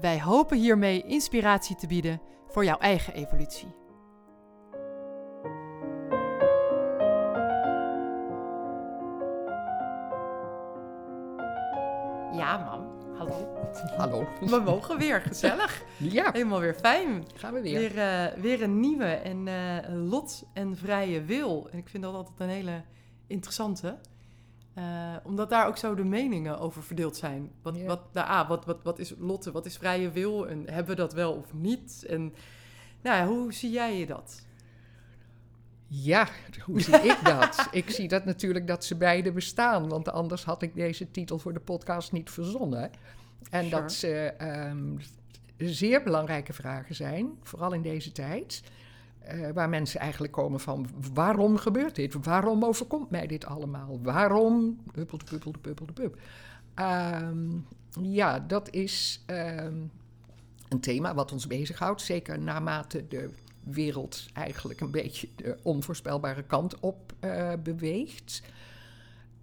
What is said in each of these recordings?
Wij hopen hiermee inspiratie te bieden voor jouw eigen evolutie. Ja, mam. Hallo. Hallo. We mogen weer. Gezellig. Ja, Helemaal weer fijn. gaan we weer. Weer, eh, weer een nieuwe en eh, lot en vrije wil. En ik vind dat altijd een hele interessante. Eh, omdat daar ook zo de meningen over verdeeld zijn. Wat, wat, nou, ah, wat, wat, wat is lotte, wat is vrije wil? En hebben we dat wel of niet? En nou hoe zie jij dat? Ja, hoe zie ik dat? ik zie dat natuurlijk dat ze beide bestaan, want anders had ik deze titel voor de podcast niet verzonnen. En Sure. dat ze ehm, zeer belangrijke vragen zijn, vooral in deze tijd. Eh, waar mensen eigenlijk komen van waarom gebeurt dit? Waarom overkomt mij dit allemaal? Waarom? Huppel de puppel de pup. Ehm, ja, dat is ehm, een thema wat ons bezighoudt. Zeker naarmate de wereld eigenlijk een beetje de onvoorspelbare kant op eh, beweegt.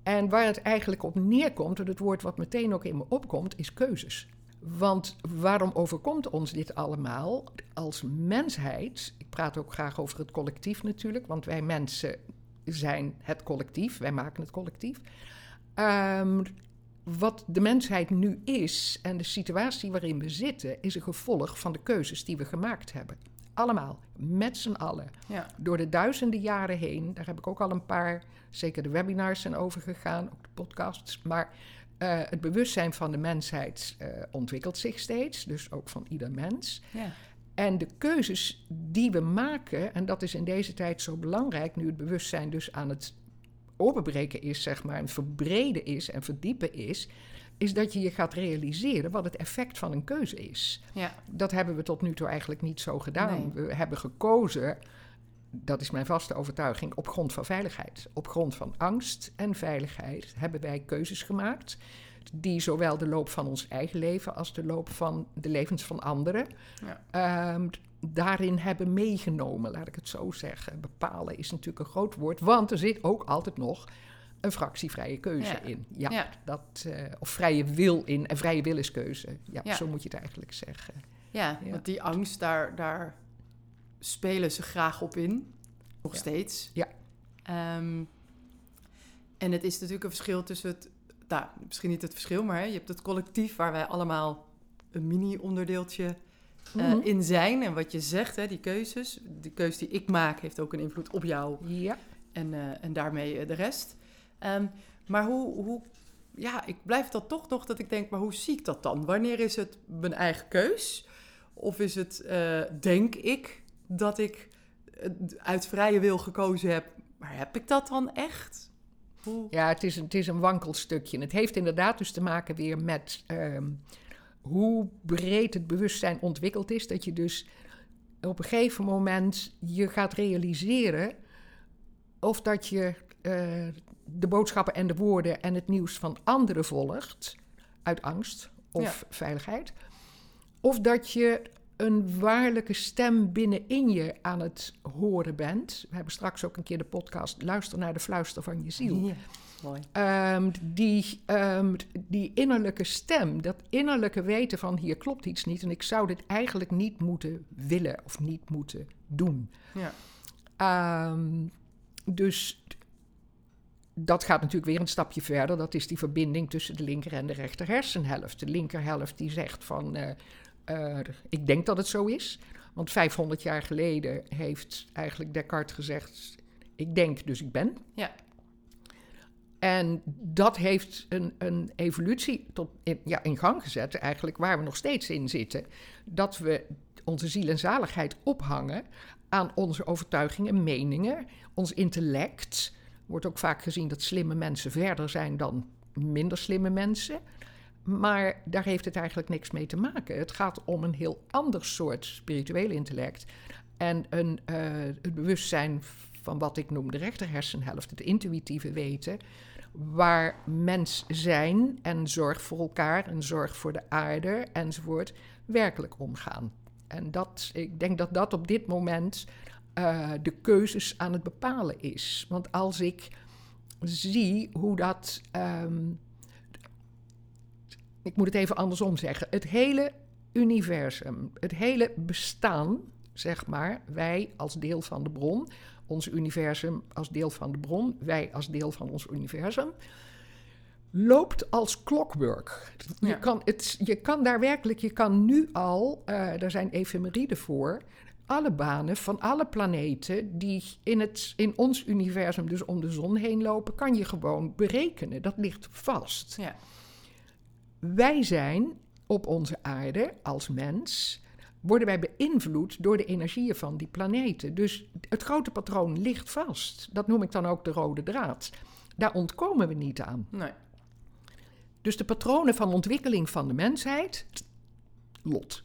En waar het eigenlijk op neerkomt, en het woord wat meteen ook in me opkomt, is keuzes. Want waarom overkomt ons dit allemaal als mensheid? Ik praat ook graag over het collectief natuurlijk, want wij mensen zijn het collectief, wij maken het collectief. Ehm, wat de mensheid nu is en de situatie waarin we zitten, is een gevolg van de keuzes die we gemaakt hebben. Allemaal, met z'n allen. Ja, Door de duizenden jaren heen, daar heb ik ook al een paar, zeker de webinars zijn over gegaan, ook de podcasts. Maar eh, het bewustzijn van de mensheid eh, ontwikkelt zich steeds, dus ook van ieder mens. ja, En de keuzes die we maken, en dat is in deze tijd zo belangrijk, nu het bewustzijn dus aan het openbreken is, zeg maar, en verbreden is en verdiepen is, is dat je je gaat realiseren wat het effect van een keuze is. ja, Dat hebben we tot nu toe eigenlijk niet zo gedaan. Nee. We hebben gekozen, dat is mijn vaste overtuiging, op grond van veiligheid. Op grond van angst en veiligheid hebben wij keuzes gemaakt. Die zowel de loop van ons eigen leven als de loop van de levens van anderen Ja. ehm, daarin hebben meegenomen, laat ik het zo zeggen. Bepalen is natuurlijk een groot woord, want er zit ook altijd nog een fractievrije keuze Ja. in. Ja, Ja. Dat, eh, of vrije wil in. En vrije wil is keuze. Ja, zo moet je het eigenlijk zeggen. ja, Ja. want die angst, daar, daar spelen ze graag op in. Nog Ja. steeds. Ja. Ehm, en het is natuurlijk een verschil tussen het... Nou, misschien niet het verschil, maar hè, je hebt het collectief... waar wij allemaal een mini-onderdeeltje eh, Mhm. in zijn. En wat je zegt, hè, die keuzes. Die keuze die ik maak heeft ook een invloed op jou... Ja. en, eh, en daarmee eh, de rest. Ehm, maar hoe, hoe... Ja, ik blijf dat toch nog dat ik denk... maar hoe zie ik dat dan? Wanneer is het mijn eigen keus? Of is het, denk ik, dat ik eh, uit vrije wil gekozen heb... maar heb ik dat dan echt? Hoe... Ja, het is, een- het is een wankelstukje. Het heeft inderdaad dus te maken weer met ehm, hoe breed het bewustzijn ontwikkeld is. Dat je dus op een gegeven moment je gaat realiseren of dat je eh, de boodschappen en de woorden en het nieuws van anderen volgt uit angst of veiligheid. Of dat je een waarlijke stem binnenin je aan het horen bent. We hebben straks ook een keer de podcast Luister naar de fluister van je ziel. Ja, mooi. Ehm, die, ehm, die innerlijke stem, dat innerlijke weten van hier klopt iets niet en ik zou dit eigenlijk niet moeten willen of niet moeten doen. Ja, Ehm, dus dat gaat natuurlijk weer een stapje verder. Dat is die verbinding tussen de linker en de rechter hersenhelft. De linkerhelft die zegt van, eh, eh, ik denk dat het zo is. Want 500 jaar geleden heeft eigenlijk Descartes gezegd, ik denk dus ik ben. Ja. En dat heeft een, een evolutie tot in, ja, in gang gezet, eigenlijk waar we nog steeds in zitten. Dat we onze ziel en zaligheid ophangen aan onze overtuigingen, meningen, ons intellect. Wordt ook vaak gezien dat slimme mensen verder zijn dan minder slimme mensen. Maar daar heeft het eigenlijk niks mee te maken. Het gaat om een heel ander soort spiritueel intellect. En een, uh, het bewustzijn van wat ik noem de rechterhersenhelft, het intuïtieve weten. Waar mens zijn en zorg voor elkaar en zorg voor de aarde enzovoort werkelijk omgaan. En dat, ik denk dat dat op dit moment uh, de keuzes aan het bepalen is. Want als ik zie hoe dat. Um, ik moet het even andersom zeggen. Het hele universum, het hele bestaan, zeg maar, wij als deel van de bron, ons universum als deel van de bron, wij als deel van ons universum, loopt als clockwork. Je, kan, het, je kan daar werkelijk, je kan nu al, uh, daar zijn efemeriden voor, alle banen van alle planeten die in, het, in ons universum, dus om de zon heen lopen, kan je gewoon berekenen. Dat ligt vast. Ja. Wij zijn op onze aarde als mens, worden wij beïnvloed door de energieën van die planeten. Dus het grote patroon ligt vast. Dat noem ik dan ook de rode draad. Daar ontkomen we niet aan. Nee. Dus de patronen van ontwikkeling van de mensheid, lot.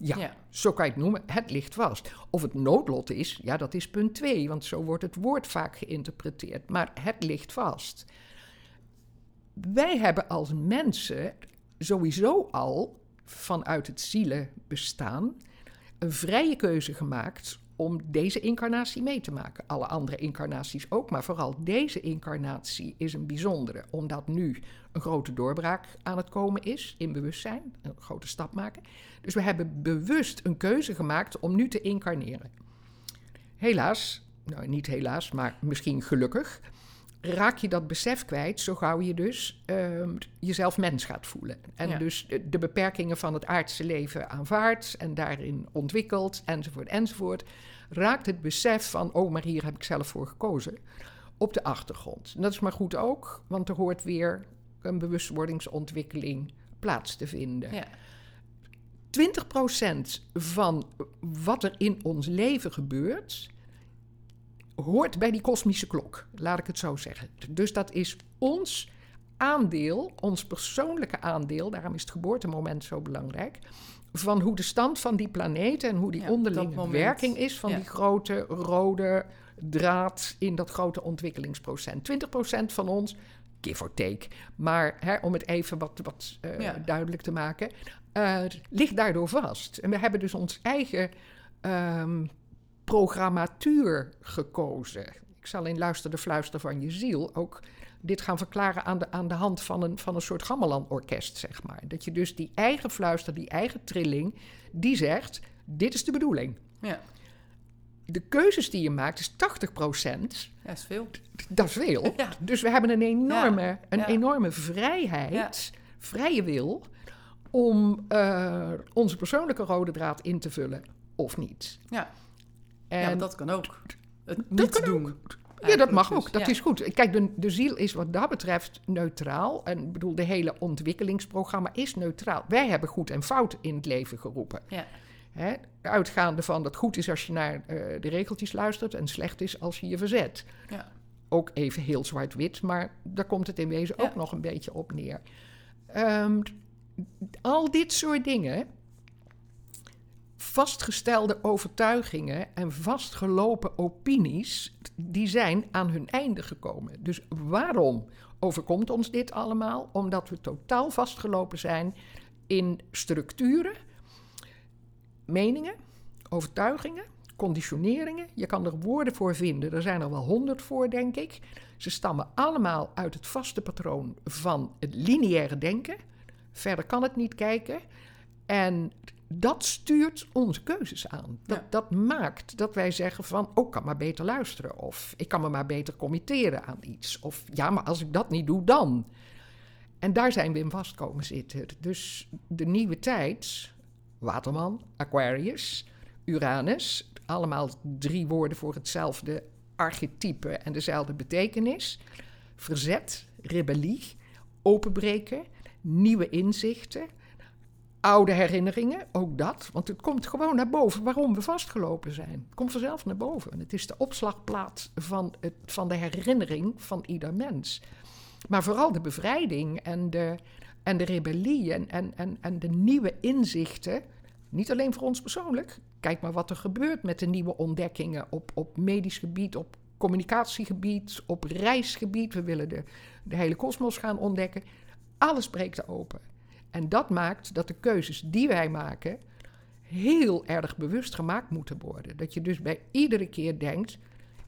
Ja, zo kan je het noemen. Het ligt vast. Of het noodlot is, ja, dat is punt twee, want zo wordt het woord vaak geïnterpreteerd. Maar het ligt vast. Wij hebben als mensen sowieso al vanuit het zielenbestaan een vrije keuze gemaakt om deze incarnatie mee te maken. Alle andere incarnaties ook, maar vooral deze incarnatie is een bijzondere, omdat nu een grote doorbraak aan het komen is in bewustzijn, een grote stap maken. Dus we hebben bewust een keuze gemaakt om nu te incarneren. Helaas, nou niet helaas, maar misschien gelukkig, raak je dat besef kwijt zo gauw je dus uh, jezelf mens gaat voelen. En dus de, beperkingen van het aardse leven aanvaardt en daarin ontwikkelt, enzovoort, enzovoort. Raakt het besef van, oh, maar hier heb ik zelf voor gekozen, op de achtergrond. En dat is maar goed ook, want er hoort weer een bewustwordingsontwikkeling plaats te vinden. Ja. 20% van wat er in ons leven gebeurt, hoort bij die kosmische klok, laat ik het zo zeggen. Dus dat is ons aandeel, ons persoonlijke aandeel, daarom is het geboortemoment zo belangrijk, van hoe de stand van die planeet en hoe die onderlinge werking is van die grote rode draad in dat grote ontwikkelingsprocent. 20% van ons, give or take, maar hè, om het even wat, wat uh, duidelijk te maken, uh, ligt daardoor vast. En we hebben dus ons eigen um, programmatuur gekozen. Ik zal in Luister de Fluister van je ziel ook dit gaan verklaren aan de, aan de hand van een, van een soort gamelan-orkest, zeg maar. Dat je dus die eigen fluister, die eigen trilling, die zegt, dit is de bedoeling. Ja. De keuzes die je maakt is 80 procent. Ja, dat is veel. Dat is veel. Ja. Dus we hebben een enorme, een enorme vrijheid, vrije wil, om uh, onze persoonlijke rode draad in te vullen of niet. Ja. En ja, dat kan ook. Het niet doen. Ook. Ja, dat mag ook. Dat is goed. Kijk, de, de ziel is wat dat betreft neutraal. En ik bedoel, de hele ontwikkelingsprogramma is neutraal. Wij hebben goed en fout in het leven geroepen. Ja. Hè? Uitgaande van dat goed is als je naar uh, de regeltjes luistert en slecht is als je je verzet. Ja. Ook even heel zwart-wit, maar daar komt het in wezen ook nog een beetje op neer. Um, al dit soort dingen vastgestelde overtuigingen en vastgelopen opinies, die zijn aan hun einde gekomen. Dus waarom overkomt ons dit allemaal? Omdat we totaal vastgelopen zijn in structuren, meningen, overtuigingen, conditioneringen. Je kan er woorden voor vinden, er zijn er wel honderd voor, denk ik. Ze stammen allemaal uit het vaste patroon van het lineaire denken. Verder kan het niet kijken. En dat stuurt onze keuzes aan. Dat, dat maakt dat wij zeggen van, oh, ik kan maar beter luisteren. Of ik kan me maar beter committeren aan iets. Of ja, maar als ik dat niet doe, dan. En daar zijn we in vast komen zitten. Dus de nieuwe tijd, Waterman, Aquarius, Uranus, allemaal drie woorden voor hetzelfde archetype en dezelfde betekenis. Verzet, rebellie, openbreken, nieuwe inzichten oude herinneringen, ook dat. Want het komt gewoon naar boven waarom we vastgelopen zijn. Het komt vanzelf naar boven. Het is de opslagplaats van, het, van de herinnering van ieder mens. Maar vooral de bevrijding en de En de rebellie en, en, en, en de nieuwe inzichten, niet alleen voor ons persoonlijk. Kijk maar wat er gebeurt met de nieuwe ontdekkingen op, op medisch gebied, op communicatiegebied, op reisgebied. We willen de, de hele kosmos gaan ontdekken. Alles breekt open. En dat maakt dat de keuzes die wij maken heel erg bewust gemaakt moeten worden. Dat je dus bij iedere keer denkt: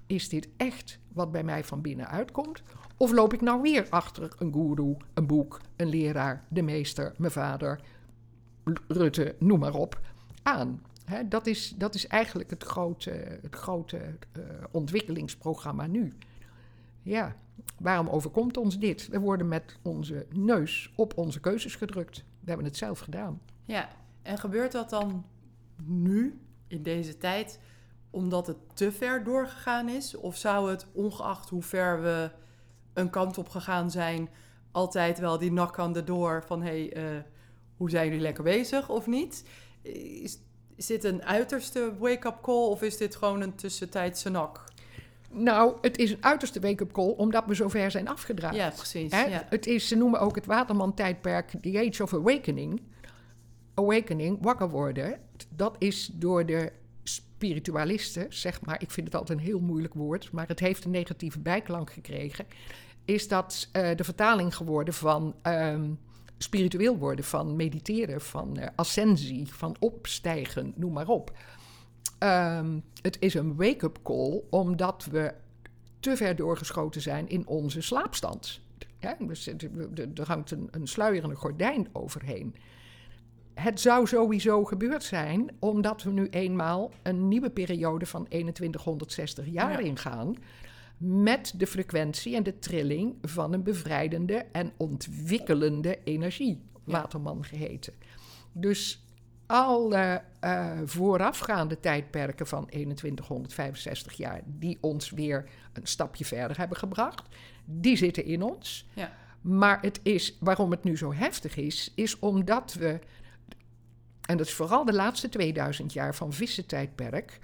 is dit echt wat bij mij van binnen uitkomt? Of loop ik nou weer achter een goeroe, een boek, een leraar, de meester, mijn vader, Rutte, noem maar op, aan? dat, is, dat is eigenlijk het grote, het grote uh, ontwikkelingsprogramma nu. Ja, waarom overkomt ons dit? We worden met onze neus op onze keuzes gedrukt. We hebben het zelf gedaan. Ja, en gebeurt dat dan nu, in deze tijd, omdat het te ver doorgegaan is? Of zou het, ongeacht hoe ver we een kant op gegaan zijn, altijd wel die nak aan de door van hé, hey, uh, hoe zijn jullie lekker bezig of niet? Is, is dit een uiterste wake-up call of is dit gewoon een tussentijdse nak? Nou, het is een uiterste wake-up call omdat we zover zijn afgedraaid. Ja, precies. Ja. Het is, ze noemen ook het Waterman-tijdperk The Age of Awakening. Awakening, wakker worden. Dat is door de spiritualisten, zeg maar, ik vind het altijd een heel moeilijk woord, maar het heeft een negatieve bijklank gekregen, is dat uh, de vertaling geworden van um, spiritueel worden, van mediteren, van uh, ascensie, van opstijgen, noem maar op. Um, het is een wake-up call omdat we te ver doorgeschoten zijn in onze slaapstand. Ja, er hangt een, een sluierende gordijn overheen. Het zou sowieso gebeurd zijn, omdat we nu eenmaal een nieuwe periode van 2160 jaar ja. ingaan. Met de frequentie en de trilling van een bevrijdende en ontwikkelende energie, Waterman geheten. Dus alle uh, voorafgaande tijdperken van 2165 jaar, die ons weer een stapje verder hebben gebracht, die zitten in ons. Ja. Maar het is, waarom het nu zo heftig is, is omdat we, en dat is vooral de laatste 2000 jaar van vissentijdperk,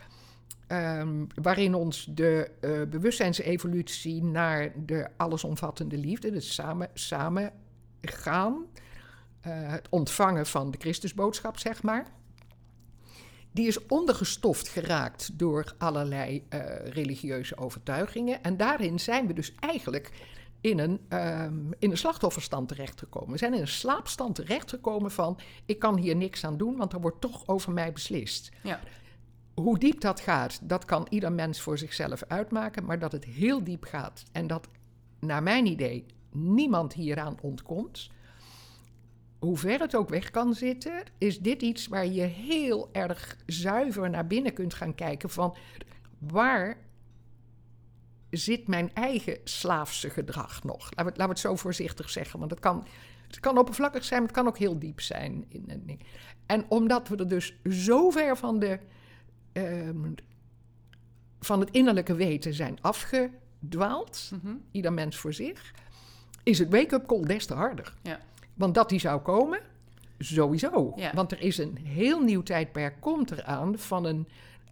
um, waarin ons de uh, bewustzijnsevolutie naar de allesomvattende liefde, dus samen, samen gaan, het ontvangen van de Christusboodschap, zeg maar. Die is ondergestoft geraakt door allerlei uh, religieuze overtuigingen. En daarin zijn we dus eigenlijk in een, um, in een slachtofferstand terechtgekomen. We zijn in een slaapstand terechtgekomen van... ik kan hier niks aan doen, want er wordt toch over mij beslist. Ja. Hoe diep dat gaat, dat kan ieder mens voor zichzelf uitmaken... maar dat het heel diep gaat en dat, naar mijn idee, niemand hieraan ontkomt hoe ver het ook weg kan zitten, is dit iets waar je heel erg zuiver naar binnen kunt gaan kijken van waar zit mijn eigen slaafse gedrag nog? Laten we, laten we het zo voorzichtig zeggen, want het kan, het kan oppervlakkig zijn, maar het kan ook heel diep zijn. En omdat we er dus zo ver van, de, um, van het innerlijke weten zijn afgedwaald, mm ieder mens voor zich, is het wake-up call des te harder. Ja. Want dat die zou komen, sowieso. Want er is een heel nieuw tijdperk komt eraan van een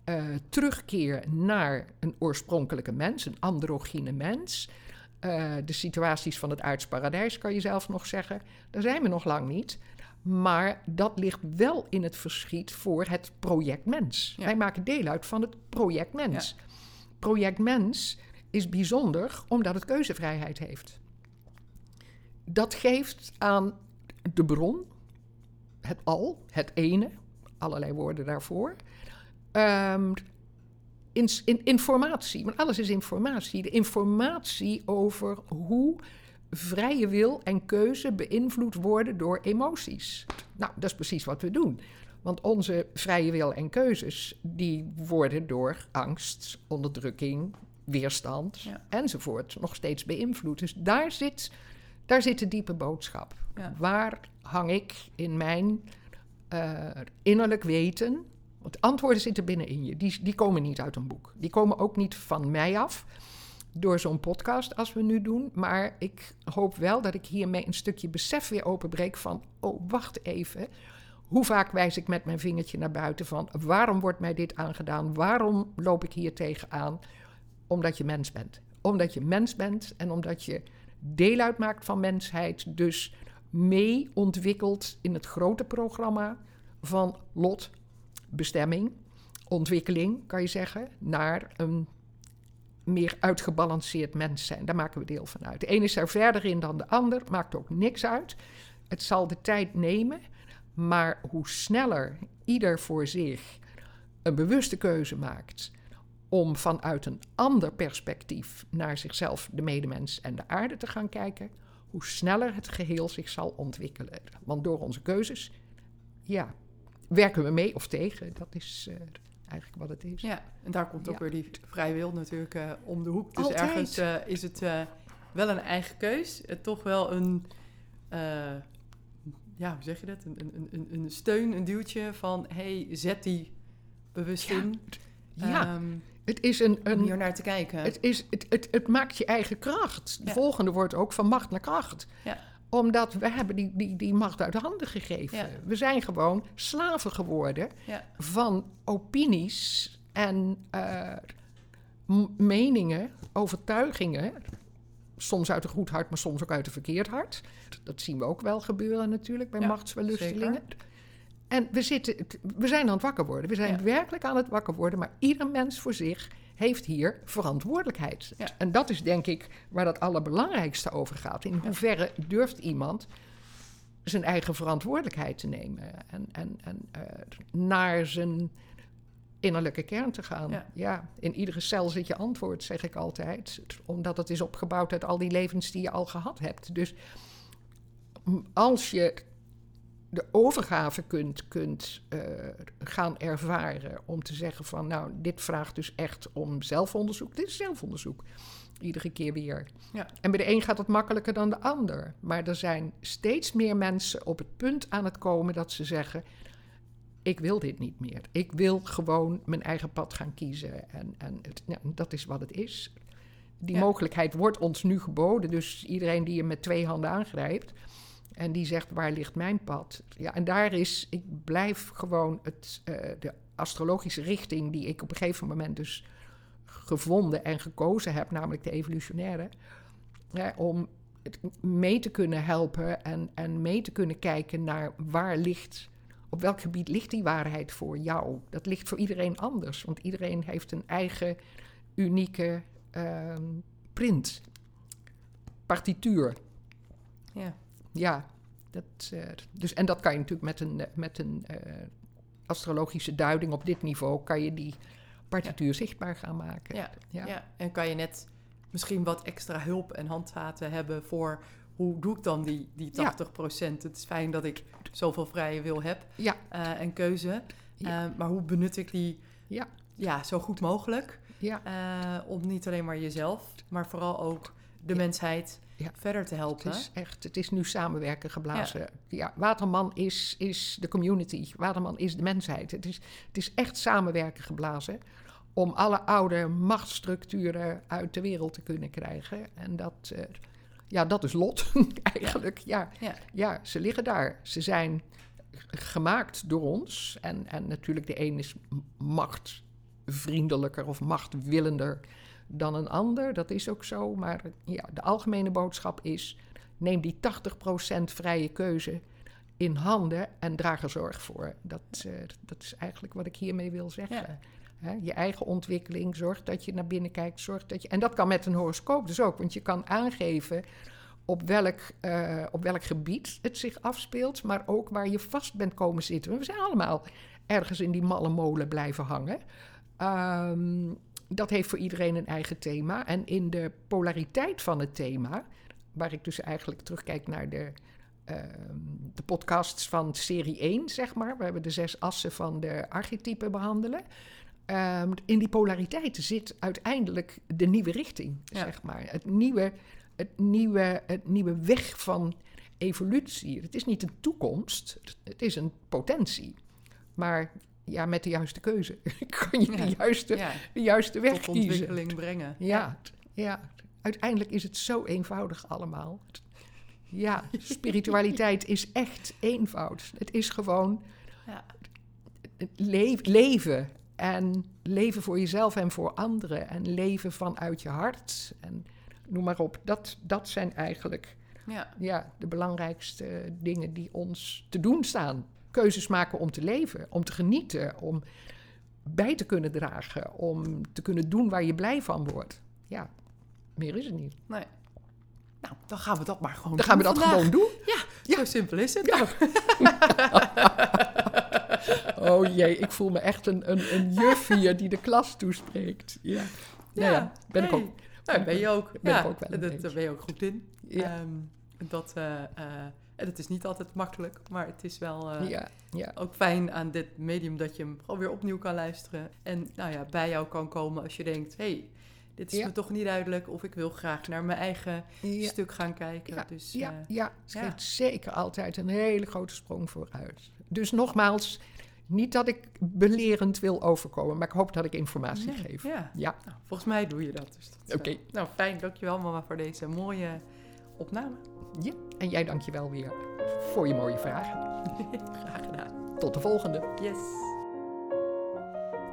uh, terugkeer naar een oorspronkelijke mens, een androgyne mens. Uh, de situaties van het aardsparadijs kan je zelf nog zeggen. Daar zijn we nog lang niet. Maar dat ligt wel in het verschiet voor het project mens. Wij maken deel uit van het project mens. Ja. Project mens is bijzonder omdat het keuzevrijheid heeft dat geeft aan de bron, het al, het ene, allerlei woorden daarvoor, um, in, in, informatie. Want alles is informatie. De informatie over hoe vrije wil en keuze beïnvloed worden door emoties. Nou, dat is precies wat we doen. Want onze vrije wil en keuzes, die worden door angst, onderdrukking, weerstand enzovoort nog steeds beïnvloed. Dus daar zit daar zit de diepe boodschap. Waar hang ik in mijn uh, innerlijk weten? Want antwoorden zitten binnenin je. Die, die komen niet uit een boek. Die komen ook niet van mij af door zo'n podcast als we nu doen. Maar ik hoop wel dat ik hiermee een stukje besef weer openbreek van... oh, wacht even. Hoe vaak wijs ik met mijn vingertje naar buiten van... waarom wordt mij dit aangedaan? Waarom loop ik hier tegenaan? Omdat je mens bent. Omdat je mens bent en omdat je deel uitmaakt van mensheid. Dus mee ontwikkeld in het grote programma van lot, bestemming, ontwikkeling, kan je zeggen, naar een meer uitgebalanceerd mens zijn. Daar maken we deel van uit. De ene is er verder in dan de ander, maakt ook niks uit. Het zal de tijd nemen, maar hoe sneller ieder voor zich een bewuste keuze maakt om vanuit een ander perspectief naar zichzelf, de medemens en de aarde te gaan kijken, hoe sneller het geheel zich zal ontwikkelen. Want door onze keuzes, ja, werken we mee of tegen. Dat is uh, eigenlijk wat het is. Ja, en daar komt ook weer die vrije wil natuurlijk uh, om de hoek. Dus Altijd. ergens uh, is het wel een eigen keus. toch wel een, ja, hoe zeg je dat? Een, een, een, een steun, een duwtje van, hey, zet die bewust Ja. in. Ja, Ehm, het is een, om een hier naar te kijken. Het, is, het, het, het maakt je eigen kracht. De Ja. volgende wordt ook van macht naar kracht. Ja. Omdat we hebben die, die, die macht uit de handen gegeven. Ja. We zijn gewoon slaven geworden van opinies en eh, meningen, overtuigingen. Soms uit een goed hart, maar soms ook uit een verkeerd hart. Dat zien we ook wel gebeuren natuurlijk bij Ja, machtswellustelingen. En we, zitten, we zijn aan het wakker worden. We zijn Ja. werkelijk aan het wakker worden. Maar ieder mens voor zich heeft hier verantwoordelijkheid. Ja. En dat is denk ik waar het allerbelangrijkste over gaat. In hoeverre durft iemand zijn eigen verantwoordelijkheid te nemen en, en, en eh, naar zijn innerlijke kern te gaan. Ja. in iedere cel zit je antwoord, zeg ik altijd. Omdat het is opgebouwd uit al die levens die je al gehad hebt. Dus als je de overgave kunt, kunt eh, gaan ervaren om te zeggen van nou, dit vraagt dus echt om zelfonderzoek. Dit is zelfonderzoek. Iedere keer weer. Ja. En bij de een gaat het makkelijker dan de ander. Maar er zijn steeds meer mensen op het punt aan het komen dat ze zeggen: Ik wil dit niet meer. Ik wil gewoon mijn eigen pad gaan kiezen. En, en het, dat is wat het is. Die Ja. mogelijkheid wordt ons nu geboden. Dus iedereen die je met twee handen aangrijpt. En die zegt, waar ligt mijn pad? Ja, en daar is, ik blijf gewoon het, eh, de astrologische richting die ik op een gegeven moment dus gevonden en gekozen heb, namelijk de evolutionaire, hè, om mee te kunnen helpen en, en mee te kunnen kijken naar waar ligt, op welk gebied ligt die waarheid voor jou? Dat ligt voor iedereen anders, want iedereen heeft een eigen unieke ehm, print, partituur. Ja. Ja, dat, eh, dus, en dat kan je natuurlijk met een, eh, met een eh, astrologische duiding op dit niveau, kan je die partituur zichtbaar gaan maken. Ja, Ja. ja. en kan je net misschien wat extra hulp en handvaten hebben voor hoe doe ik dan die, die Ja. 80%? Het is fijn dat ik zoveel vrije wil heb en keuze. Maar hoe benut ik die Ja. ja, zo goed mogelijk? Ja. om niet alleen maar jezelf, maar vooral ook de mensheid Ja. verder te helpen. Het is echt, het is nu samenwerken geblazen. Ja. Waterman is, is de community. Waterman is de mensheid. Het is, het is echt samenwerken geblazen om alle oude machtsstructuren uit de wereld te kunnen krijgen. En dat, eh, ja, dat is lot eigenlijk. Ja. Ja. Ja. ze liggen daar. Ze zijn gemaakt door ons. En, en natuurlijk de een is machtvriendelijker of machtwillender dan een ander. Dat is ook zo. Maar ja, de algemene boodschap is: neem die 80% vrije keuze in handen en draag er zorg voor. Dat, eh, dat is eigenlijk wat ik hiermee wil zeggen. Ja. Je eigen ontwikkeling, zorg dat je naar binnen kijkt, zorg dat je. En dat kan met een horoscoop dus ook, want je kan aangeven op welk, eh, op welk gebied het zich afspeelt, maar ook waar je vast bent komen zitten. We zijn allemaal ergens in die malle molen blijven hangen. Ehm, dat heeft voor iedereen een eigen thema. En in de polariteit van het thema, waar ik dus eigenlijk terugkijk naar de, ehm, de podcasts van serie 1, zeg maar. We hebben de zes assen van de archetypen behandelen. Ehm, in die polariteit zit uiteindelijk de nieuwe richting, Ja. zeg maar. Het nieuwe, het, nieuwe, het nieuwe weg van evolutie. Het is niet een toekomst, het is een potentie. Maar ja, met de juiste keuze kan je Ja. de, juiste, Ja, de juiste weg tot kiezen. ontwikkeling brengen. Ja, ja, uiteindelijk is het zo eenvoudig allemaal. Ja, spiritualiteit is echt eenvoud. Het is gewoon Ja. le- leven. En leven voor jezelf en voor anderen. En leven vanuit je hart. En noem maar op. Dat, dat zijn eigenlijk Ja. Ja, de belangrijkste dingen die ons te doen staan. Keuzes maken om te leven, om te genieten, om bij te kunnen dragen, om te kunnen doen waar je blij van wordt. Ja, meer is het niet. Nee. Nou, dan gaan we dat maar gewoon Dan gaan we doen dat vandaag. gewoon doen. Ja, zo simpel is het. Ja. Oh jee, ik voel me echt een, een, een juf hier die de klas toespreekt. Ja, ja, ja ben ik ook. Nou, ben je ook. Ben ja, ik ook wel dat, daar ben je ook goed in. Ja. Ehm, dat, eh, eh, en het is niet altijd makkelijk, maar het is wel eh, Ja, ja, ook fijn aan dit medium dat je hem gewoon weer opnieuw kan luisteren. En nou ja, bij jou kan komen als je denkt, hey, dit is Ja. me toch niet duidelijk. Of ik wil graag naar mijn eigen stuk gaan kijken. ja, dus ja, eh, ja. Het ja. geeft zeker altijd een hele grote sprong vooruit. Dus nogmaals, niet dat ik belerend wil overkomen, maar ik hoop dat ik informatie nee, geef. Ja, Ja, nou, volgens mij doe je dat. Dus Oké. nou, fijn. Dankjewel mama voor deze mooie opname. ja. En jij dank je wel weer voor je mooie vragen. graag gedaan. Tot de volgende. Yes.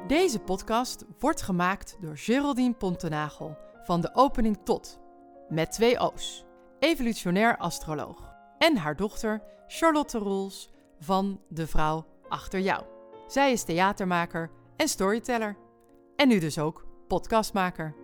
Deze podcast wordt gemaakt door Geraldine Pontenagel van de opening tot, met twee O's, evolutionair astroloog. En haar dochter Charlotte Roels van De Vrouw Achter Jou. Zij is theatermaker en storyteller. En nu dus ook podcastmaker.